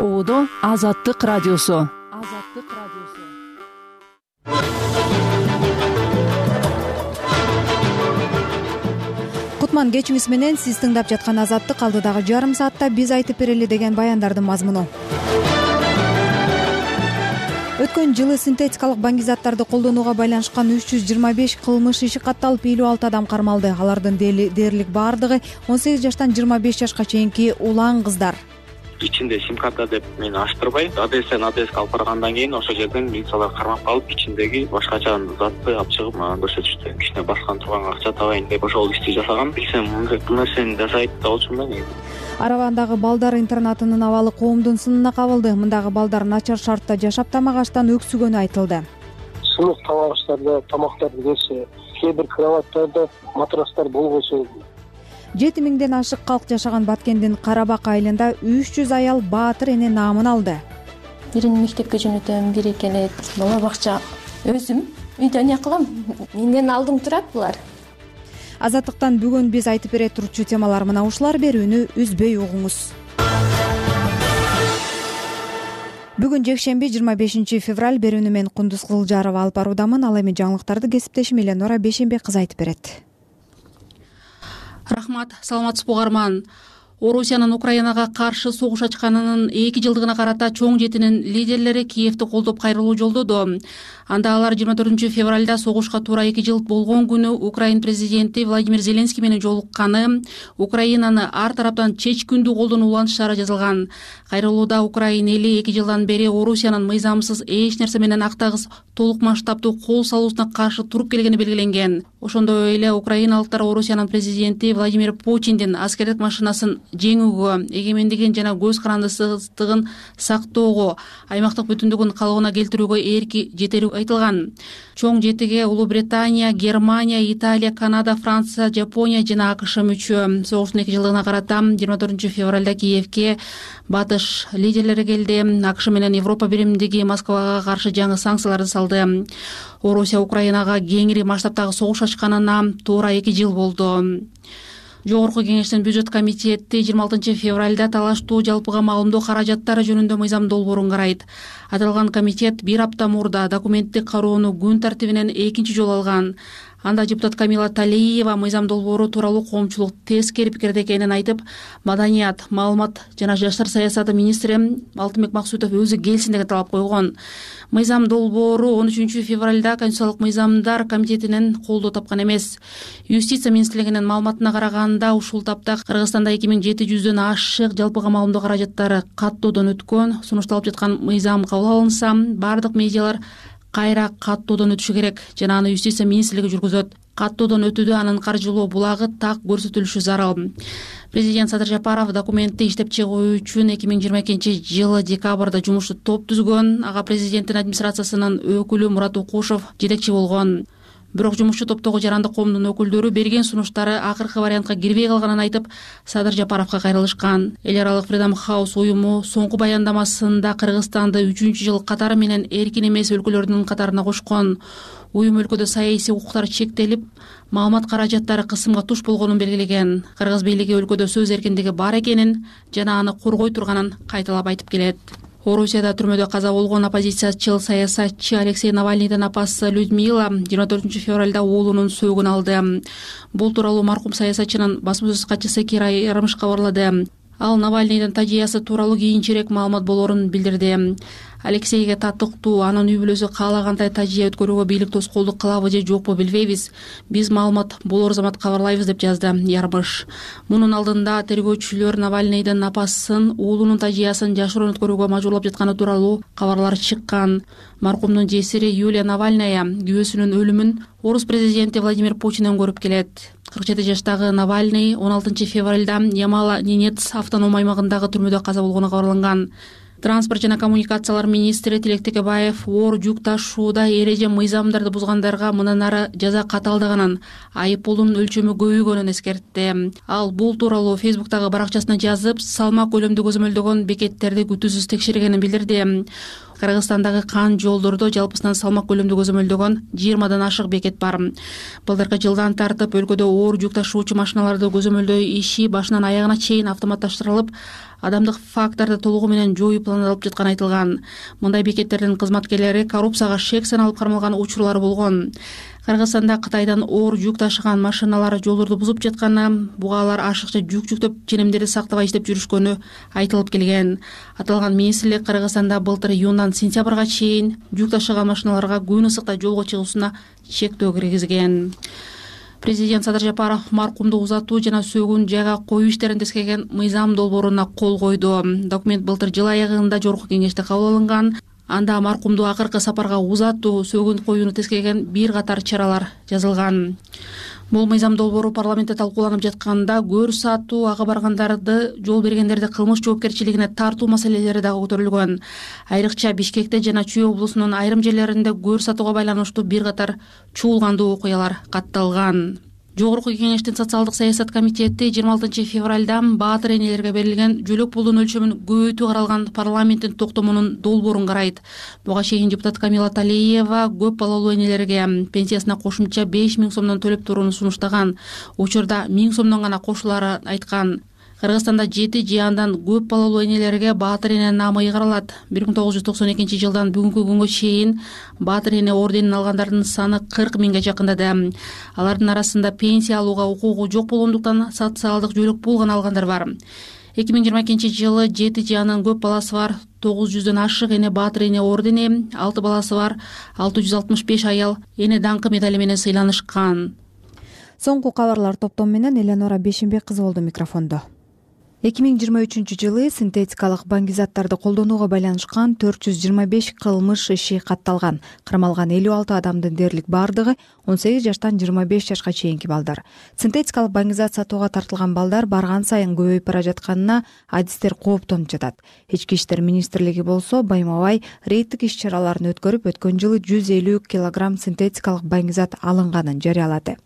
оодо азаттык радиосу. Азаттык радиосу кутман кечиңиз менен сиз тыңдап жаткан азаттык алдыдагы жарым саатта биз айтып берели деген баяндардын мазмуну. Өткөн жылы синтетикалык баңгизаттарды колдонууга байланышкан үч жүз жыйырма беш кылмыш иши катталып элүү алты адам кармалды. Алардын дээрлик баардыгы он сегиз жаштан жыйырма беш жашка чейинки улан кыздар ичинде сим карта деп мени ачтырбай адстен адске алып баргандан кийин ошол жерден милициялар кармап калып ичиндеги башкача затты алып чыгып мага көрсөтүштү. Кичине баскан турганга акча табайын деп ошол ишти жасагам билсем бул нерсени жасайт да болчумун да негизи. Аравандагы балдар интернатынын абалы коомдун сынына кабылды. Мындагы балдар начар шартта жашап тамагачтан өксүгөнү айтылды. Суук табагычтарда тамактарды берсе кээ бир кроваттарда матрастар болбосо жети миңден ашык калк жашаган баткендин кара бак айылында үч жүз аял баатыр эне наамын алды. Бирин мектепке жөнөтөм бири келет бала бакча өзүм үйдө эмне кылам менден алдың турат булар. Азаттыктан бүгүн биз айтып бере турчу темалар мына ушулар берүүнү үзбөй угуңуз. Бүгүн жекшемби жыйырма бешинчи февраль берүүнү мен кундуз кызылжарова алып баруудамын. Ал эми жаңылыктарды кесиптешим эленора бейшенбек кызы айтып берет рахмат саламатсызбы угарман орусиянын украинага каршы согуш ачканынын эки жылдыгына карата чоң жетинин лидерлери киевти колдоп кайрылуу жолдоду анда алар жыйырма төртүнчү февралда согушка туура эки жыл болгон күнү украин президенти владимир зеленский менен жолукканы. Украинаны ар тараптан чечкиндүү колдонуу улантышаары жазылган. Кайрылууда украин эли эки жылдан бери орусиянын мыйзамсыз эч нерсе менен актагыс толук масштабдуу кол салуусуна каршы туруп келгени белгиленген. Ошондой эле украиналыктар орусиянын президенти владимир путиндин аскердик машинасын жеңүүгө эгемендигин жана көз карандысыздыгын сактоого аймактык бүтүндүгүн калыбына келтирүүгө эрки жетери айтылган. Чоң жетиге улуу британия германия италия канада франция жапония жана акш мүчө. Согуштун эки жылдыгына карата жыйырма төртүнчү февралда киевке батыш лидерлери келди. Акш менен европа биримдиги москвага каршы жаңы санкцияларды салды. Орусия украинага кеңири масштабтагы согуш ачканына туура эки жыл болду жогорку кеңештин бюджет комитети жыйырма алтынчы февралда талаштуу жалпыга маалымдоо каражаттары жөнүндө мыйзам долбоорун карайт. Аталган комитет бир апта мурда документти кароону күн тартибинен экинчи жолу алган анда депутат камила талиева мыйзам долбоору тууралуу коомчулук тескери пикирде экенин айтып маданият маалымат жана жаштар саясаты министри алтынбек максутов өзү келсин деген талап койгон. Мыйзам долбоору он үчүнчү февралда конституциялык мыйзамдар комитетинен колдоо тапкан эмес. Юстиция министрлигинин маалыматына караганда ушул тапта кыргызстанда эки миң жети жүздөн ашык жалпыга маалымдоо каражаттары каттоодон өткөн сунушталып жаткан мыйзам кабыл алынса баардык медиалар кайра каттоодон өтүшү керек. Жана аны юстиция министрлиги жүргүзөт. Каттоодон өтүүдө анын каржылоо булагы так көрсөтүлүшү зарыл. Президент садыр жапаров документти иштеп чыгуу үчүн эки миң жыйырма экинчи жылы декабрда жумушту топ түзгөн. Ага президенттин администрациясынын өкүлү мурат укушев жетекчи болгон бирок жумушчу топтогу жарандык коомдун өкүлдөрү берген сунуштары акыркы вариантка кирбей калганын айтып садыр жапаровго кайрылышкан. Эл аралык фридом хаус уюму соңку баяндамасында кыргызстанды үчүнчү жыл катары менен эркин эмес өлкөлөрдүн катарына кошкон. Уюм өлкөдө саясий укуктар чектелип маалымат каражаттары кысымга туш болгонун белгилеген. Кыргыз бийлиги өлкөдө сөз эркиндиги бар экенин жана аны коргой турганын кайталап айтып келет орусияда түрмөдө каза болгон оппозициячыл саясатчы алексей навальныйдын апасы людмила жыйырма төртүнчү февралда уулунун сөөгүн алды. Бул тууралуу маркум саясатчынын басма сөз катчысы кира ярмыш кабарлады ал навальныйдын тажыясы тууралуу кийинчерээк маалымат болоорун билдирди алексейге татыктуу анын үй бүлөсү каалагандай тажыя өткөрүүгө бийлик тоскоолдук кылабы же жокпу билбейбиз. Биз маалымат болоор замат кабарлайбыз деп жазды ярмыш. Мунун алдында тергөөчүлөр навальныйдын апасын уулунун тажыясын жашыруун өткөрүүгө мажбурлап жатканы тууралуу кабарлар чыккан. Маркумдун жесири юлия навальная күйөөсүнүн өлүмүн орус президенти владимир путинден көрүп келет. кырк жети жаштагы навальный он алтынчы февралда ямала ненец автоном аймагындагы түрмөдө каза болгону кабарланган транспорт жана коммуникациялар министри тилек текебаев оор жүк ташууда эреже мыйзамдарды бузгандарга мындан ары жаза катаалдаганын айып пулдун өлчөмү көбөйгөнүн эскертти ал бул тууралуу фейсбуктагы баракчасына жазып салмак көлөмдү көзөмөлдөгөн бекеттерди күтүүсүз текшергенин билдирди. Кыргызстандагы кан жолдордо жалпысынан салмак көлөмдү көзөмөлдөгөн жыйырмадан ашык бекет бар. Былтыркы жылдан тартып өлкөдө оор жүк ташуучу машиналарды көзөмөлдөө иши башынан аягына чейин автоматташтырылып адамдык факторду толугу менен жоюу пландалып жатканы айтылган. Мындай бекеттердин кызматкерлери коррупцияга шек саналып кармалган учурлар болгон. Кыргызстанда кытайдан оор жүк ташыган машиналар жолдорду бузуп жатканы буга алар ашыкча жүк жүктөп ченемдерди сактабай иштеп жүрүшкөнү айтылып келген. Аталган министрлик кыргызстанда былтыр июндан сентябрга чейин жүк ташыган машиналарга күн ысыкта жолго чыгуусуна чектөө киргизген президент садыр жапаров маркумду узатуу жана сөөгүн жайга коюу иштерин тескерген мыйзам долбооруна кол койду. Документ былтыр жыл аягында жогорку кеңеште кабыл алынган. Анда маркумду акыркы сапарга узатуу сөөгүн коюуну тескерген бир катар чаралар жазылган бул мыйзам долбоору парламентте талкууланып жатканда көрүш сатуу ага баргандарды жол бергендерди кылмыш жоопкерчилигине тартуу маселелери дагы көтөрүлгөн. Айрыкча бишкекте жана чүй облусунун айрым жерлеринде көрүш сатууга байланыштуу бир катар чуулгандуу окуялар катталган жогорку кеңештин социалдык саясат комитети жыйырма алтынчы февралда баатыр энелерге берилген жөлөк пулдун өлчөмүн көбөйтүү каралган парламенттин токтомунун долбоорун карайт. Буга чейин депутат камила талиева көп балалуу энелерге пенсиясына кошумча беш миң сомдон төлөп турууну сунуштаган. Учурда миң сомдон гана кошулаарын айткан кыргызстанда жети же андан көп балалуу энелерге баатыр эне наамы ыйгарылат. Бир миң тогуз жүз токсон экинчи жылдан бүгүнкү күнгө чейин баатыр эне орденин алгандардын саны кырк миңге жакындады. Алардын арасында пенсия алууга укугу жок болгондуктан социалдык жөлөк пул гана алгандар бар. Эки миң жыйырма экинчи жылы жети же андан көп баласы бар тогуз жүздөн ашык эне баатыр эне ордени алты баласы бар алты жүз алтымыш беш аял эне даңкы медали менен сыйланышкан. Соңку кабарлар топтому менен эленора бейшенбек кызы болду микрофондо эки миң жыйырма үчүнчү жылы синтетикалык баңгизаттарды колдонууга байланышкан төрт жүз жыйырма беш кылмыш иши катталган. Кармалган элүү алты адамдын дээрлик баардыгы он сегиз жаштан жыйырма беш жашка чейинки балдар. Синтетикалык баңгизат сатууга тартылган балдар барган сайын көбөйүп бара жатканына адистер кооптонуп жатат. Ички иштер министрлиги болсо байма бай рейдтик иш чараларын өткөрүп өткөн жылы жүз элүү килограмм синтетикалык баңгизат алынганын жарыялады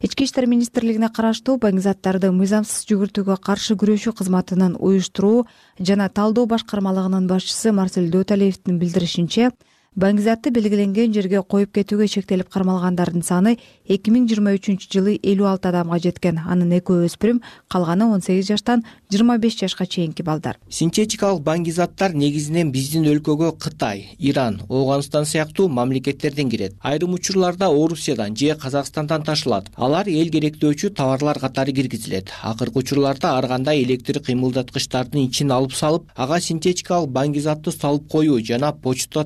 ички иштер министрлигине караштуу баңгизаттарды мыйзамсыз жүгүртүүгө каршы күрөшүү кызматынын уюштуруу жана талдоо башкармалыгынын башчысы марсель дөөталиевдин билдиришинче баңгизатты белгиленген жерге коюп кетүүгө шектелип кармалгандардын саны эки миң жыйырма үчүнчү жылы элүү алты адамга жеткен. Анын экөө өспүрүм калганы он сегиз жаштан жыйырма беш жашка чейинки балдар. Синтетикалык баңгизаттар негизинен биздин өлкөгө кытай иран ооганстан сыяктуу мамлекеттерден кирет. Айрым учурларда орусиядан же казакстандан ташылат. Алар эл керектөөчү товарлар катары киргизилет. Акыркы учурларда ар кандай электр кыймылдаткычтардын ичин алып салып ага синтетикалык баңгизатты салып коюу жана почта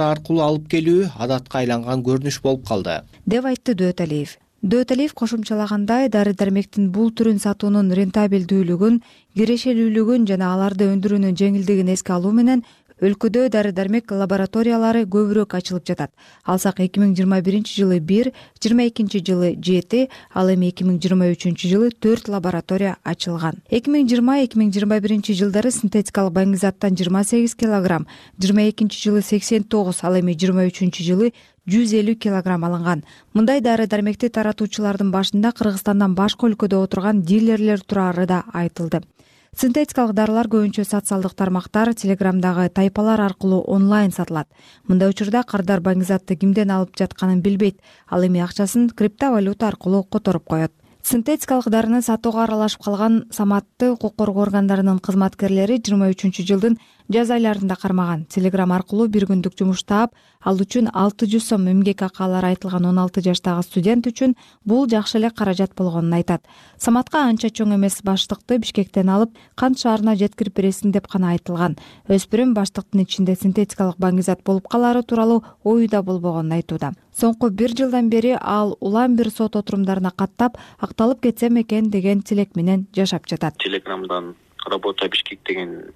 аркылуу алып келүү адатка айланган көрүнүш болуп калды. Деп айтты дөөталиев дөөталиев кошумчалагандай дары дармектин бул түрүн сатуунун рентабелдүүлүгүн кирешелүүлүгүн жана аларды өндүрүүнүн жеңилдигин эске алуу менен өлкөдө дары дармек лабораториялары көбүрөөк ачылып жатат. Алсак эки миң жыйырма биринчи жылы бир жыйырма экинчи жылы жети ал эми эки миң жыйырма үчүнчү жылы төрт лаборатория ачылган. Эки миң жыйырма эки миң жыйырма биринчи жылдары синтетикалык баңгизаттан жыйырма сегиз килограмм жыйырма экинчи жылы сексен тогуз ал эми жыйырма үчүнчү жылы жүз элүү килограмм алынган. Мындай дары дармекти таратуучулардын башында кыргызстандан башка өлкөдө отурган дилерлер турары да айтылды синтетикалык дарылар көбүнчө социалдык тармактар телеграмдагы тайпалар аркылуу онлайн сатылат. Мындай учурда кардар баңгизатты кимден алып жатканын билбейт. Ал эми акчасын криптовалюта аркылуу которуп коет. Синтетикалык дарыны сатууга аралашып калган саматты укук коргоо органдарынын кызматкерлери жыйырма үчүнчү жылдын жаз айларында кармаган. Телеграм аркылуу бир күндүк жумуш таап ал үчүн алты жүз сом эмгек акы алары айтылган он алты жаштагы студент үчүн бул жакшы эле каражат болгонун айтат. Саматка анча чоң эмес баштыкты бишкектен алып кант шаарына жеткирип бересиң деп гана айтылган. Өспүрүм баштыктын ичинде синтетикалык баңгизат болуп калаары тууралуу ою да болбогонун айтууда. Соңку бир жылдан бери ал улам бир сот отурумдарына каттап акталып кетсем экен деген тилек менен жашап жатат. Телеграмдан работа бишкек деген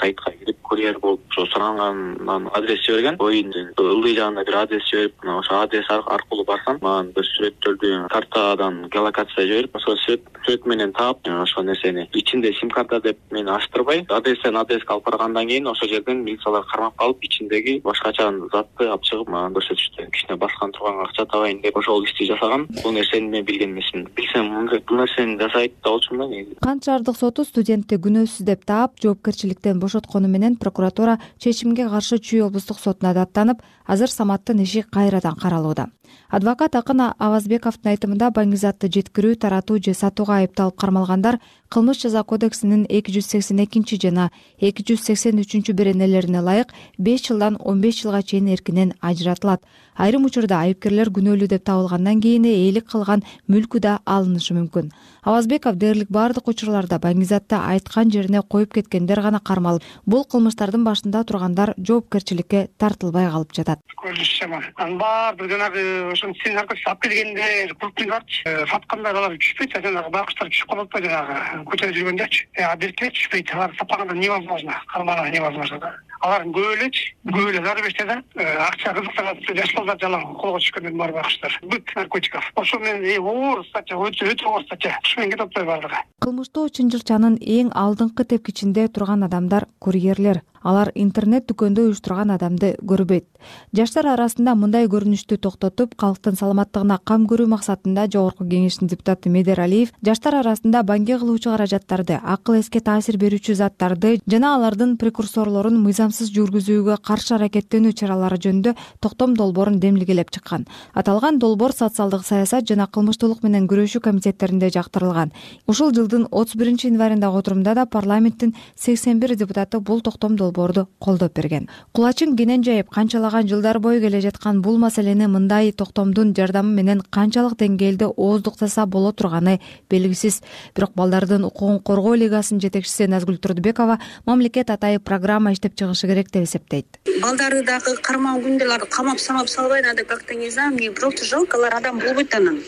сайтка кирип курьер болуп ошо сурангандан адрес жиберген. Оюндун ылдый жагында бир адрес жиберип мына ошол адрес аркылуу барсам мага бир сүрөттөрдү картадан геолокация жиберип ошол сүрөт менен таап э, ошол нерсени ичинде сим карта деп мени ачтырбай адрестен адреске алып баргандан кийин ошол жерден милициялар кармап калып ичиндеги башкача затты алып чыгып мага көрсөтүштү. Кичине баскан турганга акча табайын деп ошол ишти жасагам бул нерсени мен билген эмесмин. Билсем бул нерсени жасайт да болчумун да негизи. Кант шаардык соту студентти күнөөсүз деп таап жоопкерчилик бошоткону менен прокуратура чечимге каршы чүй облустук сотуна даттанып азыр саматтын иши кайрадан каралууда адвокат акын авазбековдун айтымында баңгизатты жеткирүү таратуу же сатууга айыпталып кармалгандар кылмыш жаза кодексинин эки жүз сексен экинчи жана эки жүз сексен үчүнчү беренелерине ылайык беш жылдан он беш жылга чейин эркинен ажыратылат. Айрым учурда айыпкерлер күнөөлүү деп табылгандан кийин ээлик кылган мүлкү да алынышы мүмкүн. Авазбеков дээрлик баардык учурларда баңгизатты айткан жерине коюп кеткендер гана кармалып бул кылмыштардын башында тургандар жоопкерчиликке тартылбай калып жатат. Көрүнүшү жаман анын баардыгы жанагы ошо наркотик алып келгендер кылыптыңарчы э, саткандар алар түшпөйт а жанагы байкуштар түшүп калып атпайбы жанагы. Көчөдө жүргөндөрчү. Э, а беркилер түшпөйт. Алар саппаганда невозможно. Кармануу невозможно да. Алар көп элечи көп эле зарыл берсе да э, акча кызыктырат жаш балдар жалаң колго түшкөндөрдүн баары байкуштар быт наркотиков. Ошол менен оор статья өтө өтө оор статья. Ушу менен кетип атпайбы баардыгы. Кылмыштуу чынжырчанын эң алдыңкы тепкичинде турган адамдар курьерлер алар интернет дүкөндө уюштурган адамды көрбөйт. Жаштар арасында мындай көрүнүштү токтотуп калктын саламаттыгына кам көрүү максатында жогорку кеңештин депутаты медер алиев жаштар арасында баңге кылуучу каражаттарды акыл эске таасир берүүчү заттарды жана алардын прекурсорлорун мыйзамсыз жүргүзүүгө каршы аракеттенүү чаралары жөнүндө токтом долбоорун демилгелеп чыккан. Аталган долбоор социалдык саясат жана кылмыштуулук менен күрөшүү комитеттеринде жактырылган. Ушул жылдын отуз биринчи январындагы отурумда да парламенттин сексен бир депутаты бул токтом долбоорду колдоп берген. Кулачын кенен жайып канчалаган жылдар бою келе жаткан бул маселени мындай токтомдун жардамы менен канчалык деңгээлде ооздуктаса боло турганы белгисиз. Бирок балдардын укугун коргоо лигасынын жетекчиси назгүл турдубекова мамлекет атайын программа иштеп чыгышы керек деп эсептейт. Балдарды дагы кармаган күндө аларды камап самап салбай надо как то не знаю мне просто жалко алар адам болбойт анан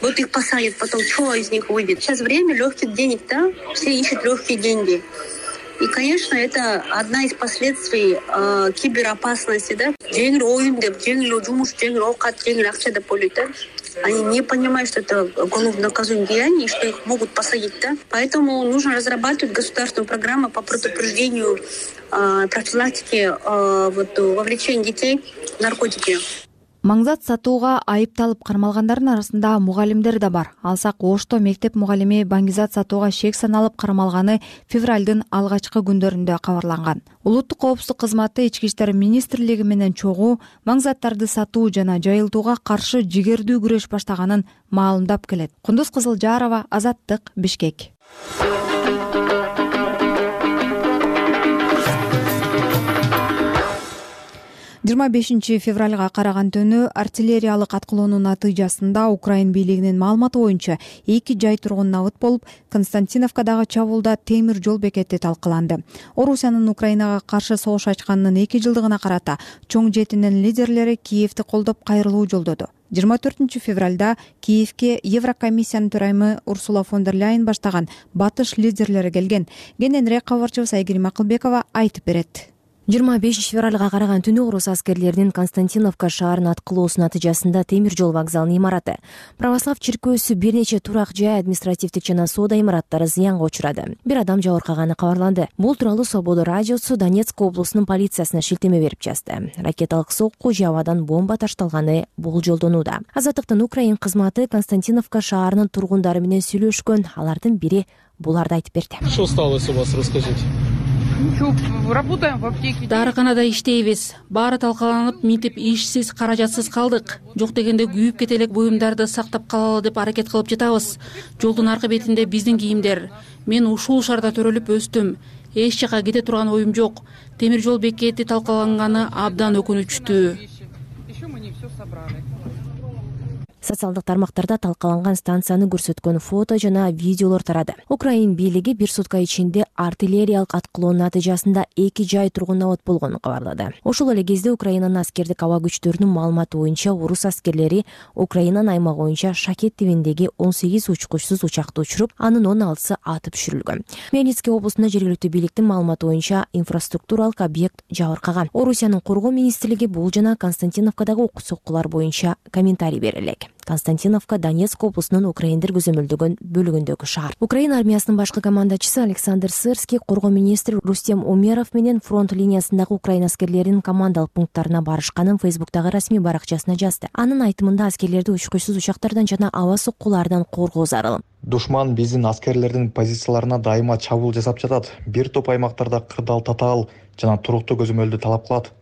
вот их посадят потом что из них выйдет. Сейчас время легких денег да? Все ищут легкие деньги и конечно это одна из последствий киберопасности да. Жеңил оюн деп жеңил жумуш жеңил оокат жеңил акча деп ойлойт да. Они не понимают что это уголовно наказуемое деяние что их могут посадить да. Поэтому нужно разрабатывать государственную программу по предупреждению профилактике вот вовлечения детей в наркотики маңзат сатууга айыпталып кармалгандардын арасында мугалимдер да бар. Алсак ошто мектеп мугалими баңгизат сатууга шек саналып кармалганы февралдын алгачкы күндөрүндө кабарланган. Улуттук коопсуздук кызматы ички иштер министрлиги менен чогуу маңзаттарды сатуу жана жайылтууга каршы жигердүү күрөш баштаганын маалымдап келет. Кундуз кызылжарова азаттык бишкек жыйырма бешинчи февралга караган түнү артиллериялык аткылоонун натыйжасында украин бийлигинин маалыматы боюнча эки жай тургун набыт болуп константиновкадагы чабуулда темир жол бекети талкаланды. Орусиянын украинага каршы согуш ачканынын эки жылдыгына карата чоң жетинин лидерлери киевти колдоп кайрылуу жолдоду. Жыйырма төртүнчү февралда киевке еврокомиссиянын төрайымы урсула фон дер ляйен баштаган батыш лидерлери келген. Кененирээк кабарчыбыз айгерим акылбекова айтып берет жыйырма бешинчи февралга караган түнү орус аскерлеринин константиновка шаарына аткылоосунун натыйжасында темир жол вокзалынын имараты православ чиркөөсү бир нече турак жай административдик жана соода имараттары зыянга учурады. Бир адам жабыркаганы кабарланды. Бул тууралуу свобода радиосу донецк облусунун полициясына шилтеме берип жазды. Ракеталык сокку же абадан бомба ташталганы болжолдонууда азаттыктын украин кызматы константиновка шаарынын тургундары менен сүйлөшкөн. Алардын бири буларды айтып берди. Что сталось у вас расскажите работаем в аптеке. Дарыканада иштейбиз. Баары талкаланып минтип ишсиз каражатсыз калдык. Жок дегенде күйүп кете элек буюмдарды сактап калалы деп аракет кылып жатабыз. Жолдун аркы бетинде биздин кийимдер. Мен ушул шаарда төрөлүп өстүм. Эч жака кете турган оюм жок. Темир жол бекети талкаланганы абдан өкүнүчтүү. Еще мы не все собрали социалдык тармактарда талкаланган станцияны көрсөткөн фото жана видеолор тарады. Украин бийлиги бир сутка ичинде артиллериялык аткылоонун натыйжасында эки жай тургун набыт болгонун кабарлады. Ошол эле кезде украинанын аскердик аба күчтөрүнүн маалыматы боюнча орус аскерлери украинанын аймагы боюнча шакет тибиндеги он сегиз учкучсуз учакты учуруп анын он алтысы атып түшүрүлгөн. Хмельницкий облусунда жергиликтүү бийликтин маалыматы боюнча инфраструктуралык объект жабыркаган. Орусиянын коргоо министрлиги бул жана константиновкадагы окуу соккулар боюнча комментарий бере элек константиновка донецк облусунун украиндер көзөмөлдөгөн бөлүгүндөгү шаар. Украин армиясынын башкы командачысы александр сырский коргоо министри рустем умеров менен фронт линиясындагы украин аскерлеринин командалык пункттарына барышканын фейсбуктагы расмий баракчасына жазды. Анын айтымында аскерлерди учкучсуз учактардан жана аба соккуларынан коргоо зарыл. Душман биздин аскерлердин позицияларына дайыма чабуул жасап жатат. Бир топ аймактарда кырдаал татаал жана туруктуу көзөмөлдү талап кылат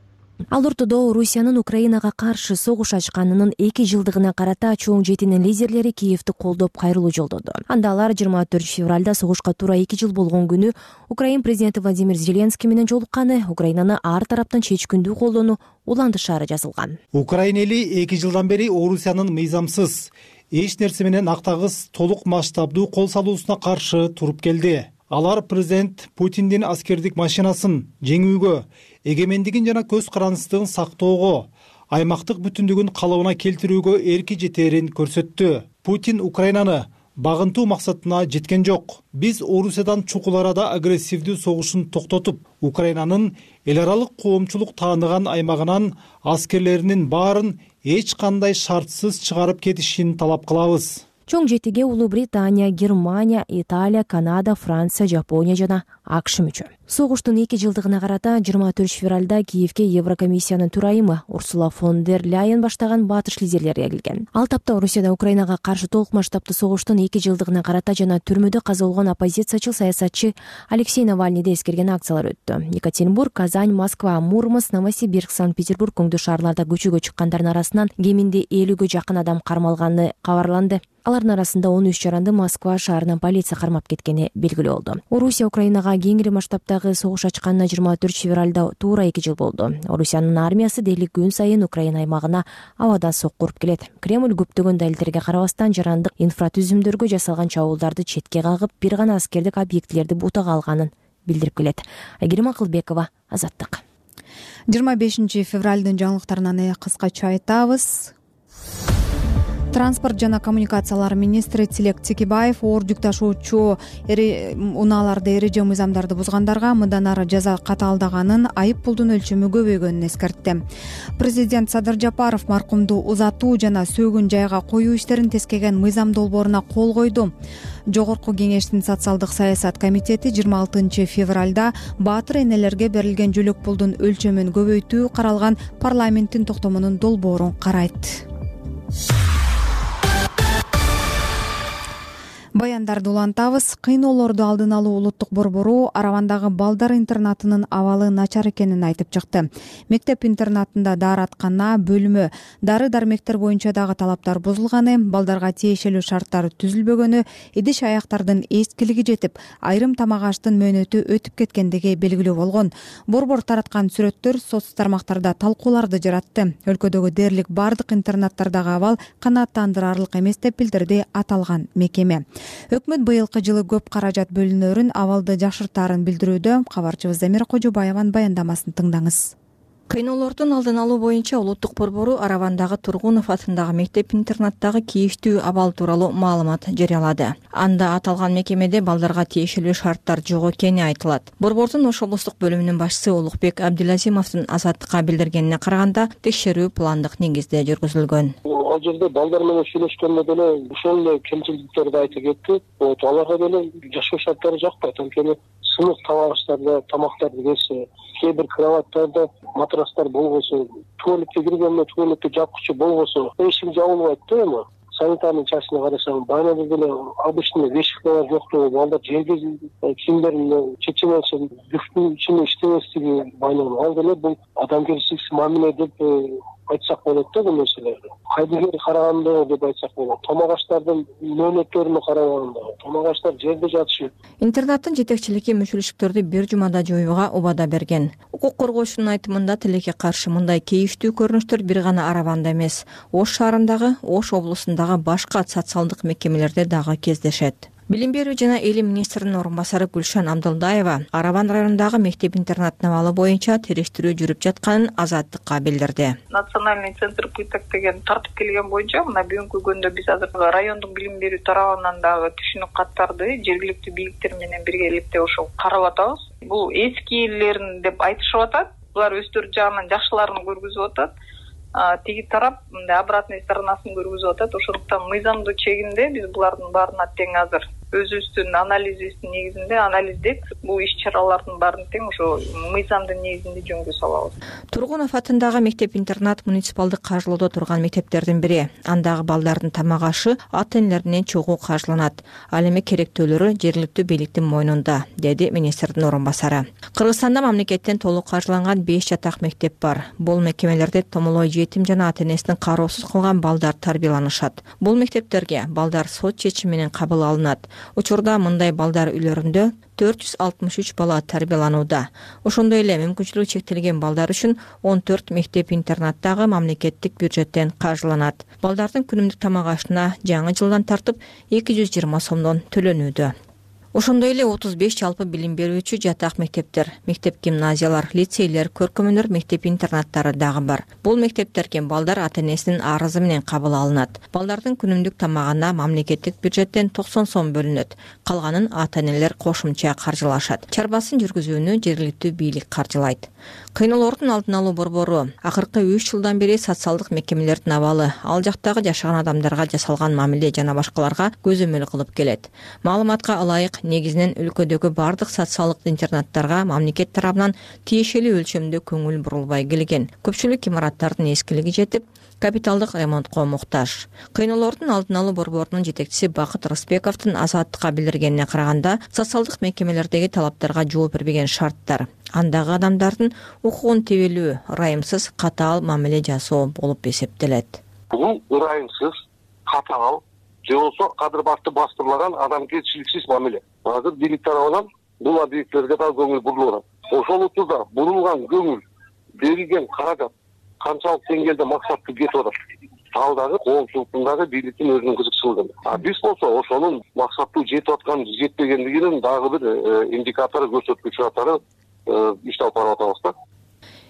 ал ортодо орусиянын украинага каршы согуш ачканынын эки жылдыгына карата чоң жетинин лидерлери киевти колдоп кайрылуу жолдоду. Анда алар жыйырма төртүнчү февралда согушка туура эки жыл болгон күнү украин президенти владимир зеленский менен жолукканы украинаны ар тараптан чечкиндүү колдоону улантышаары жазылган. Украин эли эки жылдан бери орусиянын мыйзамсыз эч нерсе менен актагыс толук масштабдуу кол салуусуна каршы туруп келди. Алар президент путиндин аскердик машинасын жеңүүгө эгемендигин жана көз карандысыздыгын сактоого аймактык бүтүндүгүн калыбына келтирүүгө эрки жетээрин көрсөттү. Путин украинаны багынтуу максатына жеткен жок. Биз орусиядан чукул арада агрессивдүү согушун токтотуп украинанын эл аралык коомчулук тааныган аймагынан аскерлеринин баарын эч кандай шартсыз чыгарып кетишин талап кылабыз. Чоң жетиге улуу британия германия италия канада франция жапония жана акш мүчө согуштун эки жылдыгына карата жыйырма төртүнчү февралда киевке еврокомиссиянын төрайымы урсула фон дер ляйен баштаган батыш лидерлери келген ал тапта орусияда украинага каршы толук масштабдуу согуштун эки жылдыгына карата жана түрмөдө каза болгон оппозициячыл саясатчы алексей навальныйды эскерген акциялар өттү. Екатеринбург казань москва мурманск новосибирск санкт петербург оңдуу шаарларда көчөгө чыккандардын арасынан кеминде элүүгө жакын адам кармалганы кабарланды. Алардын арасында он үч жаранды москва шаарынан полиция кармап кеткени белгилүү болду. Орусия украинага кеңири масштабдагы согуш ачканына жыйырма төртүнчү февралда туура эки жыл болду. Орусиянын армиясы дээрлик күн сайын украина аймагына абадан сокку уруп келет. Кремль көптөгөн далилдерге карабастан жарандык инфратүзүмдөргө жасалган чабуулдарды четке кагып бир гана аскердик объектилерди бутага алганын билдирип келет. Айгерим акылбекова азаттык. Жыйырма бешинчи февралдын жаңылыктарынан кыскача айтабыз транспорт жана коммуникациялар министри тилек текебаев оор жүк ташуучу унааларды эреже мыйзамдарды бузгандарга мындан ары жаза катаалдаганын айып пулдун өлчөмү көбөйгөнүн эскертти президент садыр жапаров маркумду узатуу жана сөгүн жайга коюу иштерин тескеген мыйзам долбооруна кол койду. Жогорку кеңештин социалдык саясат комитети жыйырма алтынчы февралда баатыр энелерге берилген жөлөк пулдун өлчөмүн көбөйтүү каралган парламенттин токтомунун долбоорун карайт баяндарды улантабыз. Кыйноолорду алдын алуу улуттук борбору аравандагы балдар интернатынын абалы начар экенин айтып чыкты. Мектеп интернатында даараткана бөлмө дары дармектер боюнча дагы талаптар бузулганы балдарга тиешелүү шарттар түзүлбөгөнү идиш аяктардын эскилиги жетип айрым тамак аштын мөөнөтү өтүп кеткендиги белгилүү болгон. Борбор тараткан сүрөттөр соц тармактарда талкууларды жаратты. Өлкөдөгү дээрлик баардык интернаттардагы абал канааттандырарлык эмес деп билдирди аталган мекеме өкмөт быйылкы жылы көп каражат бөлүнөрүн абалды жакшыртаарын билдирүүдө кабарчыбыз замира кожобаеванын баяндамасын тыңдаңыз кыйноолордун алдын алуу боюнча улуттук борбору аравандагы тургунов атындагы мектеп интернаттагы кейиштүү абал тууралуу маалымат жарыялады. Анда аталган мекемеде балдарга тиешелүү шарттар жок экени айтылат. Борбордун ош облустук бөлүмүнүн башчысы улукбек абдилазимовдун азаттыкка билдиргенине караганда текшерүү пландык негизде жүргүзүлгөн. Ал жерде балдар менен сүйлөшкөндө деле ошол эле кемчиликтерди айтып кетти вот аларга деле жашоо шарттары жакпайт. Анткени сынык аштарда тамактарды берсе кээ бир кроваттарда болбосо туалетке киргенде туалетти жапкычы болбосо эшик жабылбайт да эми санитарный частьне карасаң баягы деле обычный вещикалар жоктугу балдар жерге кийимдерин чече алса люфттун ичинде иштебестиги баягы ал деле бул адамгерчиликсиз мамиле деп э, айтсак болот да бул нерселерди. Кайдыгер караганда деп айтсак болот. Тамак аштардын мөөнөттөрүнө караганда тамак аштар жерде жатышы интернаттын жетекчилиги мүчүлүштүктөрдү бир жумада жоюуга убада берген. Укук коргоочунун айтымында тилекке каршы мындай кейиштүү көрүнүштөр бир гана араванда эмес. Ош шаарындагы ош облусундагы башка социалдык мекемелерде дагы кездешет. Билим берүү жана илим министринин орун басары гүлшан абдылдаева араван районундагы мектеп интернаттын абалы боюнча териштирүү жүрүп жатканын азаттыкка билдирди. Национальный центр пыток деген тартып келген боюнча мына бүгүнкү күндө биз азыр райондук билим берүү тарабынан дагы түшүнүк каттарды жергиликтүү бийликтер менен биргеликте ошо карап атабыз. Бул эскилерин деп айтышып атат. Булар өздөрү жагынан жакшыларын көргөзүп атат тиги тарап мындай обратный сторонасын көргөзүп атат. Ошондуктан мыйзамдуу чегинде биз булардын баарына тең азыр өзүбүздүн анализибиздин негизинде анализдеп бул иш чаралардын баарын тең ошо мыйзамдын негизинде жөнгө салабыз. Тургунов атындагы мектеп интернат муниципалдык каржылоодо турган мектептердин бири. Андагы балдардын тамак ашы ата энелеринен чогуу каржыланат. Ал эми керектөөлөрү жергиликтүү бийликтин мойнунда деди министрдин орун басары кыргызстанда мамлекеттен толук каржыланган беш жатак мектеп бар. Бул мекемелерде томолой жетим жана ата энесин кароосуз калган балдар тарбияланышат. Бул мектептерге балдар сот чечими менен кабыл алынат учурда мындай балдар үйлөрүндө төрт жүз алтымыш үч бала тарбияланууда. Ошондой эле мүмкүнчүлүгү чектелген балдар үчүн он төрт мектеп интернат дагы мамлекеттик бюджеттен каржыланат. Балдардын күнүмдүк тамак ашына жаңы жылдан тартып эки жүз жыйырма сомдон төлөнүүдө ошондой эле отуз беш жалпы билим берүүчү жатак мектептер мектеп гимназиялар лицейлер көркөм өнөр мектеп интернаттары дагы бар. Бул мектептерге балдар ата энесинин арызы менен кабыл алынат. Балдардын күнүмдүк тамагына мамлекеттик бюджеттен токсон сом бөлүнөт. Калганын ата энелер кошумча каржылашат. Чарбасын жүргүзүүнү жергиликтүү бийлик каржылайт кыйноолордун алдын алуу борбору. Акыркы үч жылдан бери социалдык мекемелердин абалы. Ал жактагы жашаган адамдарга жасалган мамиле жана башкаларга көзөмөл кылып келет. Маалыматка ылайык негизинен өлкөдөгү баардык социалдык интернаттарга мамлекет тарабынан тиешелүү өлчөмдө көңүл бурулбай келген. Көпчүлүк имараттардын эскилиги жетип капиталдык ремонтко муктаж. Кыйноолордун алдын алуу борборунун жетекчиси бакыт рысбековдун азаттыкка билдиргенине караганда социалдык мекемелердеги талаптарга жооп бербеген шарттар. Андагы адамдардын укугун тебелүү ырайымсыз катаал мамиле жасоо болуп эсептелет. Бул ырайымсыз катаал же болбосо кадыр башты бастырлаган адамгерчиликсиз мамиле. Азыр бийлик тарабынан бул объектилерге дагы көңүл бурулуп атат. Ошол учурда бурулган көңүл берилген каражат канчалык деңгээлде максаттуу кетип атат ал дагы коомчулуктун дагы бийликтин өзүнүн кызыкчылыгы а биз болсо ошонун максаттуу жетип аткан жетпегендигинин дагы бир э, индикатору көрсөткүчү катары э, иш алып барып атабыз да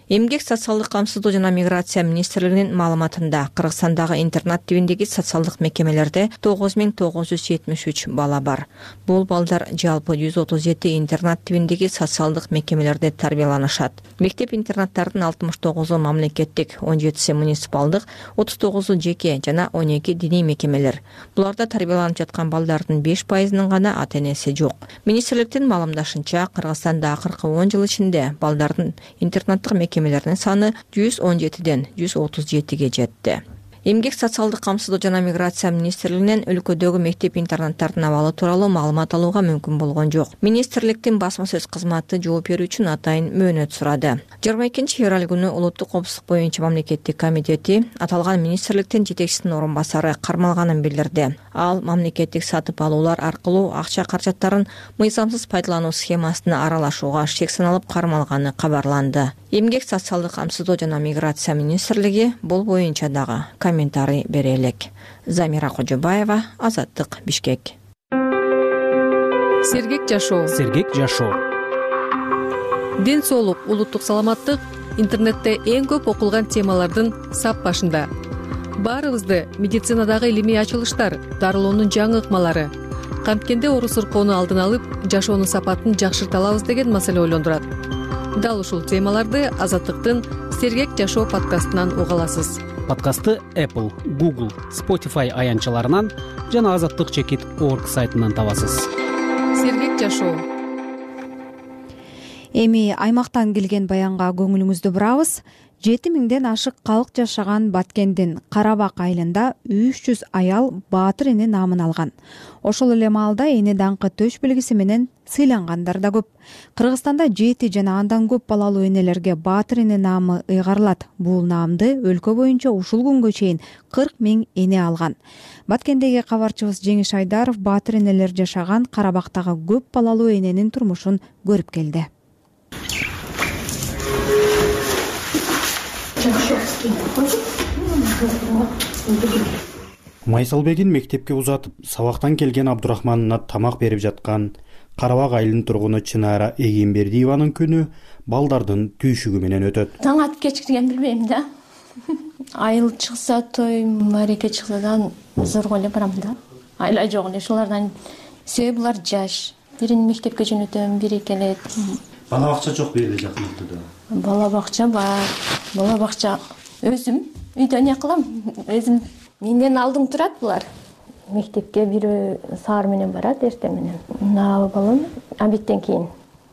эмгек социалдык камсыздоо жана миграция министрлигинин маалыматында кыргызстандагы интернат тибиндеги социалдык мекемелерде тогуз миң тогуз жүз жетимиш үч бала бар. Бул балдар жалпы жүз отуз жети интернат тибиндеги социалдык мекемелерде тарбияланышат. Мектеп интернаттардын алтымыш тогузу мамлекеттик он жетиси муниципалдык отуз тогузу жеке жана он эки диний мекемелер. Буларда тарбияланып жаткан балдардын беш пайызынын гана ата энеси жок. Министрликтин маалымдашынча кыргызстанда акыркы он жыл ичинде балдардын интернаттык мекемелердин саны жүз он жетиден жүз отуз жетиге жетти эмгек социалдык камсыздоо жана миграция министрлигинен өлкөдөгү мектеп интернаттардын абалы тууралуу маалымат алууга мүмкүн болгон жок. Министрликтин басма сөз кызматы жооп берүү үчүн атайын мөөнөт сурады. Жыйырма экинчи февраль күнү улуттук коопсуздук боюнча мамлекеттик комитети аталган министрликтин жетекчисинин орун басары кармалганын билдирди. Ал мамлекеттик сатып алуулар аркылуу акча каражаттарын мыйзамсыз пайдалануу схемасына аралашууга шек саналып кармалганы кабарланды. Эмгек социалдык камсыздоо жана миграция министрлиги бул боюнча дагы комментарий бере элек замира кожобаева азаттык бишкек. Сергек жашоо сергек жашоо ден соолук улуттук саламаттык интернетте эң көп окулган темалардын сап башында. Баарыбызды медицинадагы илимий ачылыштар дарылоонун жаңы ыкмалары. Канткенде оору сыркоону алдын алып жашоонун сапатын жакшырта алабыз деген маселе ойлондурат. Дал ушул темаларды азаттыктын сергек жашоо подкастынан уга аласыз подкастты apple google spotify аянтчаларынан жана азаттык чекит орг сайтынан табасыз. Сергек жашоо эми аймактан келген баянга көңүлүңүздү бурабыз жети миңден ашык калк жашаган баткендин кара бак айылында үч жүз аял баатыр эне наамын алган. Ошол эле маалда эне даңкы төш белгиси менен сыйлангандар да көп. Кыргызстанда жети жана андан көп балалуу энелерге баатыр эне наамы ыйгарылат. Бул наамды өлкө боюнча ушул күнгө чейин кырк миң эне алган. Баткендеги кабарчыбыз жеңиш айдаров баатыр энелер жашаган кара бактагы көп балалуу эненин турмушун көрүп келди майсалбегин мектепке узатып сабактан келген абдурахманына тамак берип жаткан кара бак айылынын тургуну чынара эгембердиеванын күнү балдардын түйшүгү менен өтөт. Таң атып кечикирген билбейм да. Айыл чыкса той маареке чыкса дагы зорго эле барам да. Айла жок эле ушулардан себеби булар жаш. Бирин мектепке жөнөтөм бири келет. Бала бакча жок бул жерде жакын ортодо бала бакча бар бала бакча өзүм үйдө эмне кылам. Өзүм менден алдың турат булар. Мектепке бирөө саар менен барат эртең менен. Мына балам обедтен кийин.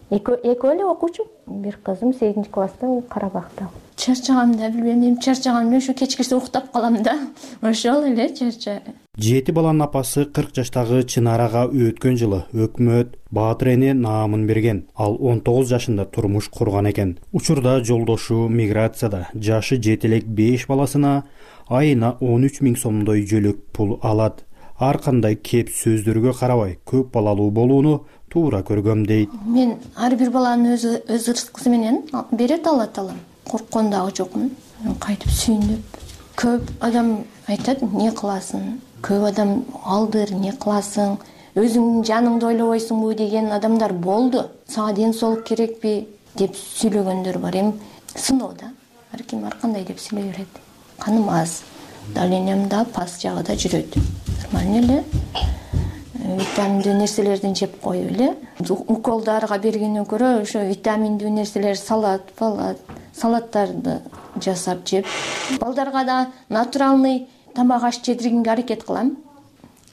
Экөө эле окуучу. Бир кызым сегизинчи класста карабакта чарчаганымды да билбейм эми чарчаганым эле ушу кечкирсе уктап калам да. Ошол эле чарча жети баланын апасы кырк жаштагы чынарага өткөн жылы өкмөт баатыр эне наамын берген. Ал он тогуз жашында турмуш курган экен. Учурда жолдошу миграцияда жашы жете элек беш баласына айына он үч миң сомдой жөлөк пул алат. Ар кандай кеп сөздөргө карабай көп балалуу болууну туура көргөм дейт. Мен ар бир баланын өз ырыскысы менен берет алла таала корккон дагы жокмун кайтип сүйүнүп көп адам айтат эмне кыласың көп адам алдыр эмне кыласың өзүңдүн жаныңды ойлобойсуңбу деген адамдар болду. Сага ден соолук керекпи деп сүйлөгөндөр бар эми. Сыноо да. Ар ким ар кандай деп сүйлөй берет. Каным аз. Давлениям да пас жагы да жүрөт. Нормально эле. Э, витаминдүү нерселердин жеп коюп эле. Укол дарыга бергенден көрө ошо витаминдүү нерселер салат палат салаттарды жасап жеп. Балдарга да натуральный тамак аш жедиргенге аракет кылам.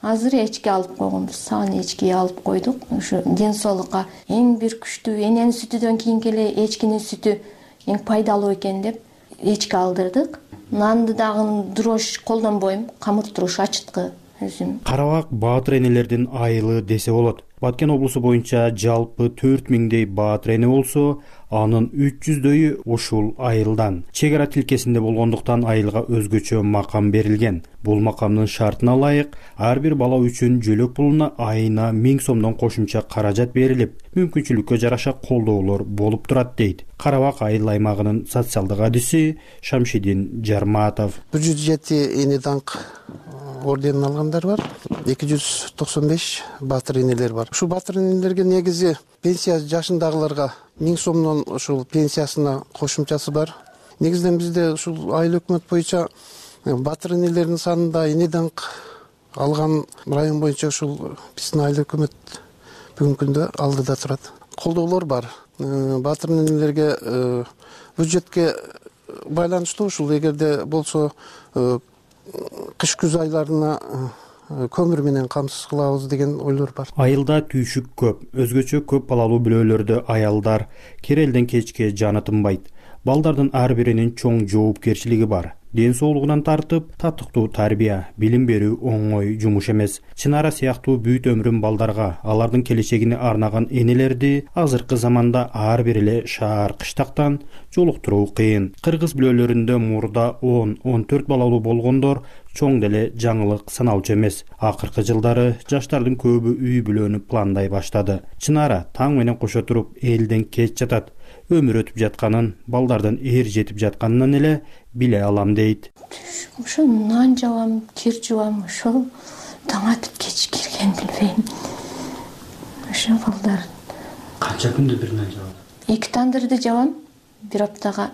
Азыр эчки алып койгонбуз саан эчки алып койдук. Ушу ден соолукка эң бир күчтүү эненин сүтүдөн кийинки эле эчкинин сүтү эң пайдалуу экен деп эчки алдырдык. Нанды дагы дрожь колдонбойм камыртуруш ачыткы өзүм. Карабак баатыр энелердин айылы десе болот. Баткен облусу боюнча жалпы төрт миңдей баатыр эне болсо анын үч жүздөйү ушул айылдан. Чек ара тилкесинде болгондуктан айылга өзгөчө макам берилген. Бул макамдын шартына ылайык ар бир бала үчүн жөлөк пулуна айына миң сомдон кошумча каражат берилип мүмкүнчүлүккө жараша колдоолор болуп турат дейт. Карабак айыл аймагынын социалдык адиси шамшидин жарматов. Бир жүз жети эне даңк орденин алгандар бар. Эки жүз токсон беш баатыр энелер бар. Ушул баатыр энелерге негизи пенсия жашындагыларга миң сомдон ушул пенсиясына кошумчасы бар. Негизинен бизде ушул айыл өкмөт боюнча э, баатыр энелердин санында эне даңк алган район боюнча ушул биздин айыл өкмөт бүгүнкү күндө алдыда турат. Колдоолор бар. Э, баатыр энелерге э, бюджетке байланыштуу ушул эгерде болсо кыш күз айларына э, көмүр менен камсыз кылабыз деген ойлор бар. Айылда түйшүк көп өзгөчө көп балалуу бүлөлөрдө аялдар керелден кечке жаны тынбайт балдардын ар биринин чоң жоопкерчилиги бар. Ден соолугунан тартып татыктуу тарбия билим берүү оңой жумуш эмес. Чынара сыяктуу бүт өмүрүн балдарга алардын келечегине арнаган энелерди азыркы заманда ар бир эле шаар кыштактан жолуктуруу кыйын. Кыргыз бүлөлөрүндө мурда он он төрт балалуу болгондор чоң деле жаңылык саналчу эмес. Акыркы жылдары жаштардын көбү үй бүлөнү пландай баштады. Чынара таң менен кошо туруп элден кеч жатат өмүр өтүп жатканын балдардын эр жетип жатканынан эле биле алам дейт. Ошо нан жабам кир жуам ошол таң атып кеч кирген билбейм. Ошо балдар. Канча күндө бир нан жабат эки тандырды жабам бир аптага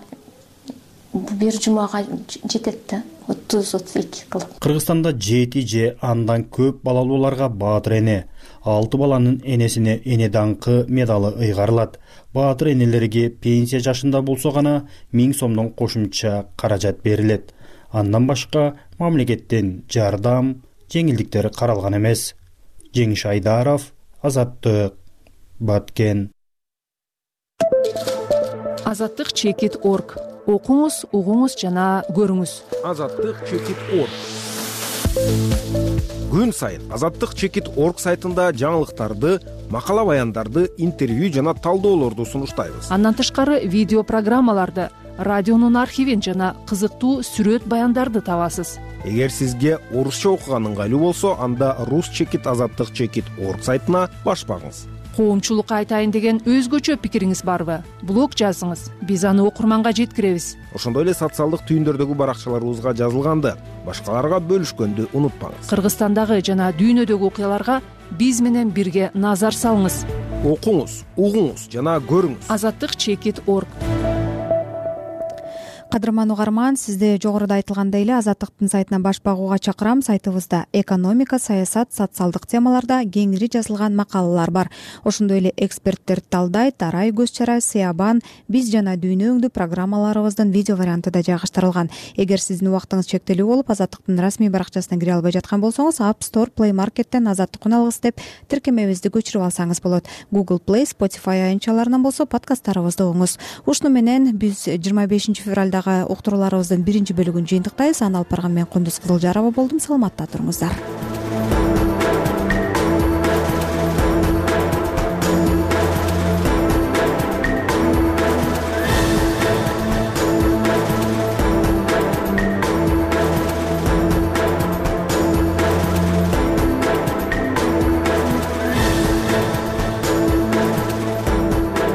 бир жумага жетет да отуз отуз эки кылып. Кыргызстанда жети же андан көп балалууларга баатыр эне. Алты баланын энесине эне даңкы медалы ыйгарылат баатыр энелерге пенсия жашында болсо гана миң сомдон кошумча каражат берилет. Андан башка мамлекеттен жардам жеңилдиктер каралган эмес. Жеңиш айдаров азаттык. Баткен. Азаттык чекит орг. Окуңуз угуңуз жана көрүңүз. Азаттык чекит орг күн сайын азаттык чекит орг сайтында жаңылыктарды макала баяндарды интервью жана талдоолорду сунуштайбыз. Андан тышкары видео программаларды радионун архивин жана кызыктуу сүрөт баяндарды табасыз. Эгер сизге орусча окуган ыңгайлуу болсо анда рус чекит азаттык чекит орг сайтына баш багыңыз коомчулукка айтайын деген өзгөчө пикириңиз барбы? Блог жазыңыз. Биз аны окурманга жеткиребиз. Ошондой эле социалдык түйүндөрдөгү баракчаларыбызга жазылганды. Башкаларга бөлүшкөндү унутпаңыз. Кыргызстандагы жана дүйнөдөгү окуяларга биз менен бирге назар салыңыз. Окуңуз угуңуз жана көрүңүз. Азаттык чекит орг кадырман угарман сизди жогоруда айтылгандай эле азаттыктын сайтынан баш багууга чакырам. Сайтыбызда экономика саясат социалдык темаларда кеңири жазылган макалалар бар. Ошондой эле эксперттер талдайт арай көз чара сыябан биз жана дүйнө өңдүү программаларыбыздын видео варианты да жайгаштырылган. Эгер сиздин убактыңыз чектелүү болуп азаттыктын расмий баракчасына кире албай жаткан болсоңуз app store play алгыс деп тиркемебизди көчүрүп алсаңыз болот. Google play spotify аянтчаларынан болсо подкасттарыбызды угуңуз. Ушуну менен биз жыйырма бешинчи февралда уктурууларыбыздын биринчи бөлүгүн жыйынтыктайбыз. Аны алып барган мен кундуз кызылжарова болдум. Саламатта туруңуздар